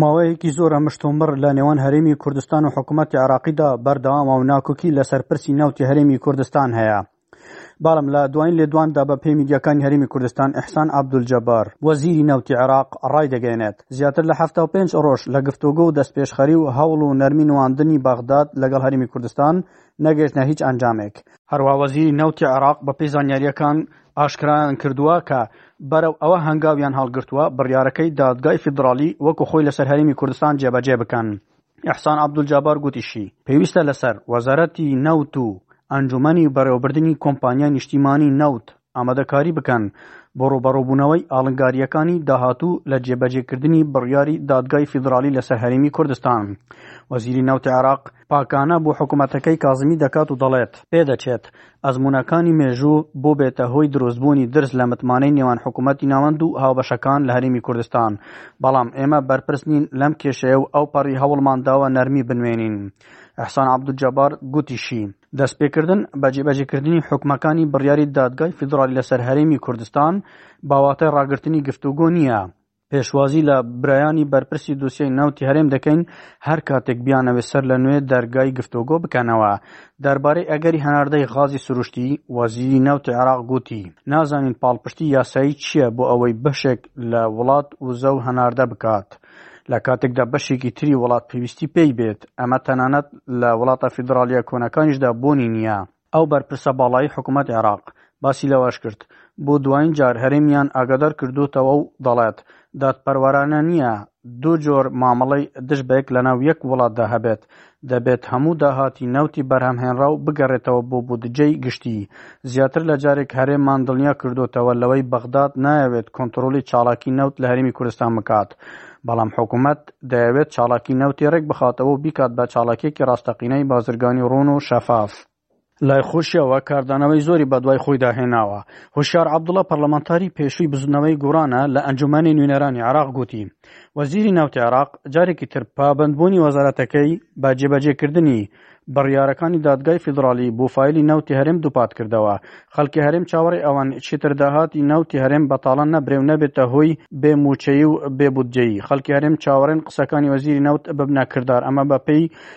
ماوەیەکی زۆرە مشتومڕ لە نێوان هەرێمی کوردستان و حکوومەتتی عراقیدا بەردەوامە و ناکۆکی لەسەر پرسی ناوتی هەرێمی کوردستان هەیە. بەڵام لە دوایین لێدواندا بە پێی میدیاکانی هەرمی کوردستان ئەحسان عبدولجەبار وەزیری نەوتی عێراق ڕایدەگەێنێت زیاتر لە 75 ڕۆژ لە گفتوگۆ و دەستپێشخەری و هەوڵ و نەرمی نواندنی بەغداد لەگەڵ هەرمی کوردستان نەگەیشتنە هیچ ئەنجامێک. هەروا وەزیری نەوتی عێراق بەپێی زانیارییەکان ئاشکرایانکردووە کە بەرەو ئەوە هەنگاویان هەڵگرتووە بڕیارەکەی دادگای فیدڕاڵی وەکو خۆی لەسەر هەرێمی کوردستان جێبەجێ بکەن. ئیحسان عەبدولجەبار گوتیشی، پێویستە لەسەر وەزارەتی نەوت و ئەنجومەنی بەڕێوەبردنی کۆمپانیای نیشتیمانی نەوت، ئامادەکاری بکەن بۆ ڕووبەڕووبوونەوەی ئاڵنگارییەکانی داهاتوو لە جێبەجێکردنی بڕیاری دادگای فیدراڵی لەسەر هەرێمی کوردستان. وەزیری نەوتی عێراق پاکانە بۆ حکومەتەکەی کازمی دەکات و دەڵێت، پێدەچێت ئەزموونەکانی مێژوو بووبێتە هۆی دروستبوونی درز لە متمانەی نێوان حکومەتی ناوەند و هاوبەشەکان لە هەرێمی کوردستان، بەڵام ئێمە بەرپرس نین لەم کێشەیە و ئەوپەڕی هەوڵمانداوە نەرمی بنوێنین. ئیحسان عەبدولجەبار گوتیشی، دەستپێکردن بە جێبەجێکردنی حوکمەکانی بڕیاری دادگای فیدڕالی لەسەر هەرێمی کوردستان بە واتای ڕاگرتنی گفتوگۆ نییە. پێشوازی لە برایانی بەرپرسی دوسیای نەوتی هەرێم دەکەین هەر کاتێک بیانەوێت سەر لە نوێ دەرگای گفتوگۆ بکەنەوە. دەربارەی ئەگەری هەناردەی غازی سروشتی، وەزیری نەوتی عێراق گوتی، نازانین پاڵپشتی یاسایی چییە بۆ ئەوەی بەشێک لە وڵات وزە و هەناردە بکات. لە کاتێکدا بەشێکی تری وڵات پێویستی پێی بێت، ئەمە تەنانەت لە وڵاتە فیدراڵییە کۆنەکانیشدا بوونی نییە. ئەو بەرپرسە باڵای حکومەتی عێراق باسی لەوەشکرد، بۆ دوایین جار هەرێمیان ئاگادار کردووەتەوە و دەڵێت، دادپەروەرانە نییە دوو جۆر مامەڵەی دژ بەیەک لەناو یەک وڵاتدا هەبێت، دەبێت هەموو داهاتی نەوتی بەرهەمهێنراو بگەڕێتەوە بۆ بودجەی گشتی. زیاتر لە جارێک هەرێممان دڵنیا کردۆتەوە لەوەی بەغداد نایەوێت کۆنتڕۆڵی چاڵاکی نەوت لە هەرێمی کوردستان بکات، بەڵام حکومەت دەیەوێت چاڵاکی نەوتی رێکبخاتەوە و بیکات بە چاڵاکیەکی راستەقینەی بازرگانی روون و شەفاف. لای خۆشیەوە کاردانەوەی زۆری بەدوای خۆیدا هێناوە هۆشیار عەبدوڵە پەرلەمانتاری پێشووی بزوتنەوەی گۆڕانە لە ئەنجومەنی نوێنەرانی عراق گوتی وەزیری ناوتی عراق جارێکی تر پابندبوونی وەزارەتەکەی بە جێبەجێکردنی بڕیارەکانی دادگای فیدراڵی بۆ فایلی ناوتی هەرێم دووپات کردەوە خەڵکی هەرێم چاوەڕێ ئەوان چیتر داهاتی ناوتی هەرێم بەتاڵان نەبرێ و نەبێتە هۆی بێ موچەی و بێ بودجەیی خەڵکی هەرێم چاوەڕێن قسەکانی وەزیری ناوت ببنە کردار ئەمە بەپێی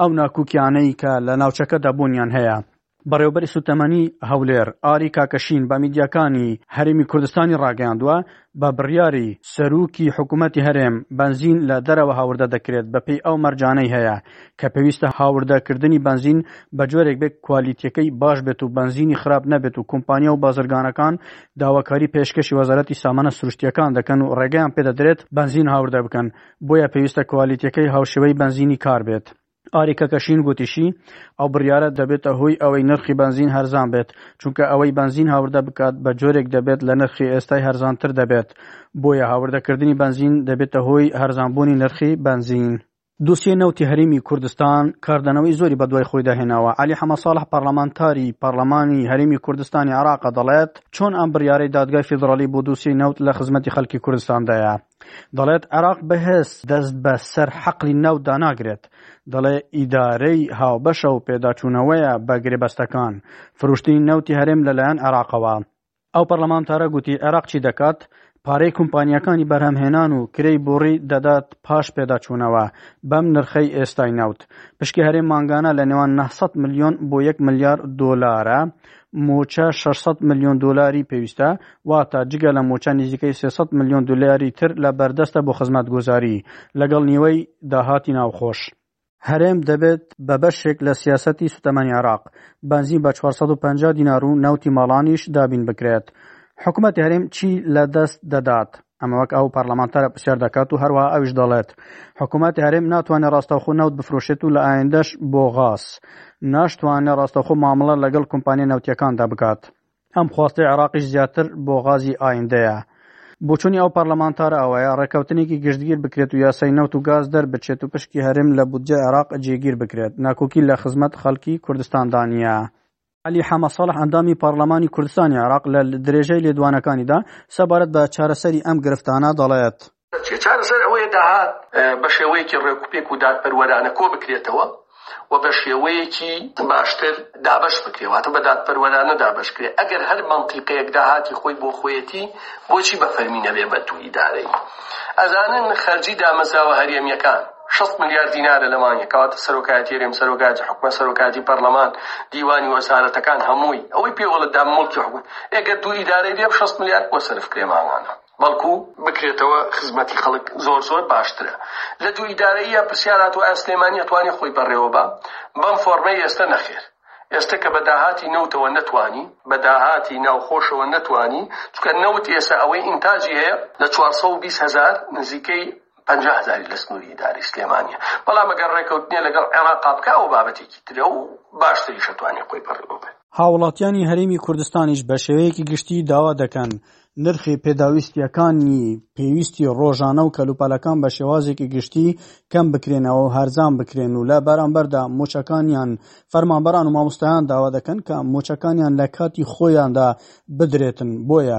ئەو ناکوکیانەی کە لە ناوچەکەدا بوونیان هەیە. بەڕێوەبەری سوتەمەنی هەولێر ئاری کاکەشین بە میدیاکانی هەرێمی کوردستانی ڕاگەیاندووە، بە بڕیاری سەروکی حکومەتی هەرێم بەنزین لە دەرەوە هاوردە دەکرێت بەپێی ئەو مەرجانەی هەیە کە پێویستە هاوردە کردنی بەنزین بە جۆرێک بێت کوالیتیەکەی باش بێت و بەنزینی خراپ نەبێت و کۆمپانیا و بازرگانەکان داواکاری پێشکەشی وەزارەتی سامانە سروشتیەکان دەکەن و ڕێگەیان پێدەدرێت بەنزین هاوردە بکەن بۆیە پێویستە کوالیتیەکەی هاوشێوەی بەنزینی کار بێت. ئاری کەکەشین گوتیشی، ئەو بڕیارە دەبێتە هۆی ئەوەی نرخی بەنزین هەرزان بێت، چونکە ئەوەی بەنزین هاوردە بکات بە جۆرێک دەبێت لە نرخی ئێستای هەرزانتر دەبێت، بۆیە هاوردەکردنی بەنزین دەبێتە هۆی هەرزانبوونی نرخی بەنزین. دۆسیەی نەوتی هەرێمی کوردستان کاردانەوەی زۆری بەدوای خۆیدا هێناوە، عەلی حەمەساڵح پەڕلەمانتاری پەڕلەمانی هەرێمی کوردستانی عێراق دەڵێت، چۆن ئەم بڕیارەی دادگای فیدڕاڵی بۆ دۆسیەی نەوت لە خزمەتی خەڵکی کوردستاندایە؟ دەڵێت عێراق بەهێز دەست بە سەر حەقلی نەوت داناگرێت، دەڵێ ئیدارەی هاوبەشە و پێداچوونەوەیە بە گرێبەستەکان، فروشتنی نەوتی هەرێم لەلایەن عێراقەوە. ئەو پەرلەمانتارە گوتی عێراق چی دەکات؟ پارەی کومپانیاکانی بەرهەمهێنان و کرێی بوڕی دەدات پاش پێداچوونەوە بەم نرخەی ئێستای نەوت. پشکی هەرێم مانگانە لە نێوان نە سەد ملیۆن بۆ یەک ملیار دۆلارە. مووچە شەش سەد ملیۆن دۆلاری پێویستە، واتە جگە لە مووچە نزیکەی سێ سەد ملیۆن دۆلاری تر لە بەردەستە بۆ خزمەتگوزاری، لەگەڵ نیوەی داهاتی ناوخۆش. هەرێم دەبێت بە بەشێک لە سیاسەتی سوتەمەنی عێراق، بەنزین بە چوار سەد و پەنجا دینار و نەوتی ماڵانیش دابین بکرێت. حکومەتی هەرێم چی لە دەست دەدات؟ ئەمە وەک ئەو پەرلەمانتارە پرسیار دەکات و هەروەها ئەویش دەڵێت حکوومەتی هەرێم ناتوانێت ڕاستەوخۆ نەوت بفرۆشێت و لە ئایندەش بۆ غاز ناشتوانێت ڕاستەوخۆ مامەڵە لەگەڵ کۆمپانیە نەوتیەکاندا بکات ئەم خواستەی عێراقیش زیاتر بۆ غازی ئایندەیە بۆچوونی ئەو پەرلەمانتارە ئەوەیە ڕێککەوتنێکی گشتگیر بکرێت و یاسای نەوت و گاز دەربچێت و پشکی هەرێم لە بودجە عێراق جێگیر بکرێت ناکۆکی لە خزمەت خەڵکی کوردستاندانە. عەلی حەمە ساڵح ئەندامی پەڕلەمانی کوردستانی عێراق لە درێژەی لێدوانەکانیدا سەبارەت بە چارەسەری ئەم گرفتانە دەڵێت. چارەسەر ئەوەیە داهات بە شێوەیەکی ڕێکوپێک و دادپەروەرانە کۆبکرێتەوە و بە شێوەیەکی باشتر دابەش بکرێ، واتە بە دادپەروەرانە دابەش کرێ. ئەگەر هەر مەنتیقەیەک داهاتی خۆی بۆ خۆیەتی، بۆچی بە فەرمی نەبێ بە دوو ئیدارەی؟ ئەزانن خەرجی دامەزراوە هەرێمییەکان، شەست ملیار دینارە لە مانگێ کەواتە سەرۆکایەتی هەرێم سەرۆکایەتی حکومەت سەرۆکایەتی پەرلەمان دیوانی وەزارەتەکان هەمووی ئەوەی پێوەڵت دا موڵکی حکومەت ئێگەر دوو ئیدارەی بێ شەست ملیار بۆ سەرف کرێ مانگانە بەڵکو بکرێتەوە خزمەتی خەڵک زۆر زۆر باشترە لە دوو ئیدارەی یا پرسیارات و ئەسلێمانی ئەتوانی خۆی بەڕێوە بە بەم فۆرمەی ئێستا نەخێر ئێستا کە بە داهاتی نەوتەوە نەتوانی بە داهاتی ناوخۆشەوە نەتوانی چکە نەوت ئێستا ئەوەی ئینتاجی هەیە لە 420 هزار نزیکەی پەنجا هەزاری لە سنووری ئیدارەی سلێمانیە بەڵام ئەگەر ڕێکەوتنێ لەگەڵ عێراقا بکا ئەوە بابەتێکی ترە و باشتریشە توانێ خۆی پەڕبوو بێ هاوڵاتیانی هەرێمی کوردستانیش بە شێوەیەکی گشتی داوا دەکەن نرخی پێداویستیەکانی پێویستی ڕۆژانە و کەلوپەلەکان بە شێوازێکی گشتی کەم بکرێنەوە و هەرزان بکرێن و لە بەرامبەردا موچەکانیان فەرمانبەران و مامۆستایان داوا دەکەن کە موچەکانیان لە کاتی خۆیاندا بدرێتن بۆیە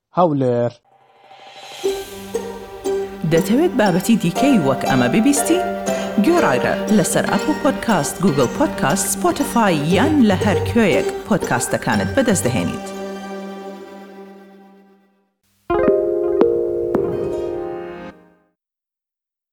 هەولێر. دەتەوێت بابەتی دیکەی وەک ئەمە ببیستی؟ گۆرایرە لەسەر ئەپڵ پۆدکاست، گووگڵ پۆدکاست، سپۆتفای یان لە هەر کوێیەک پۆدکاستەکانت بەدەست دەهێنیت.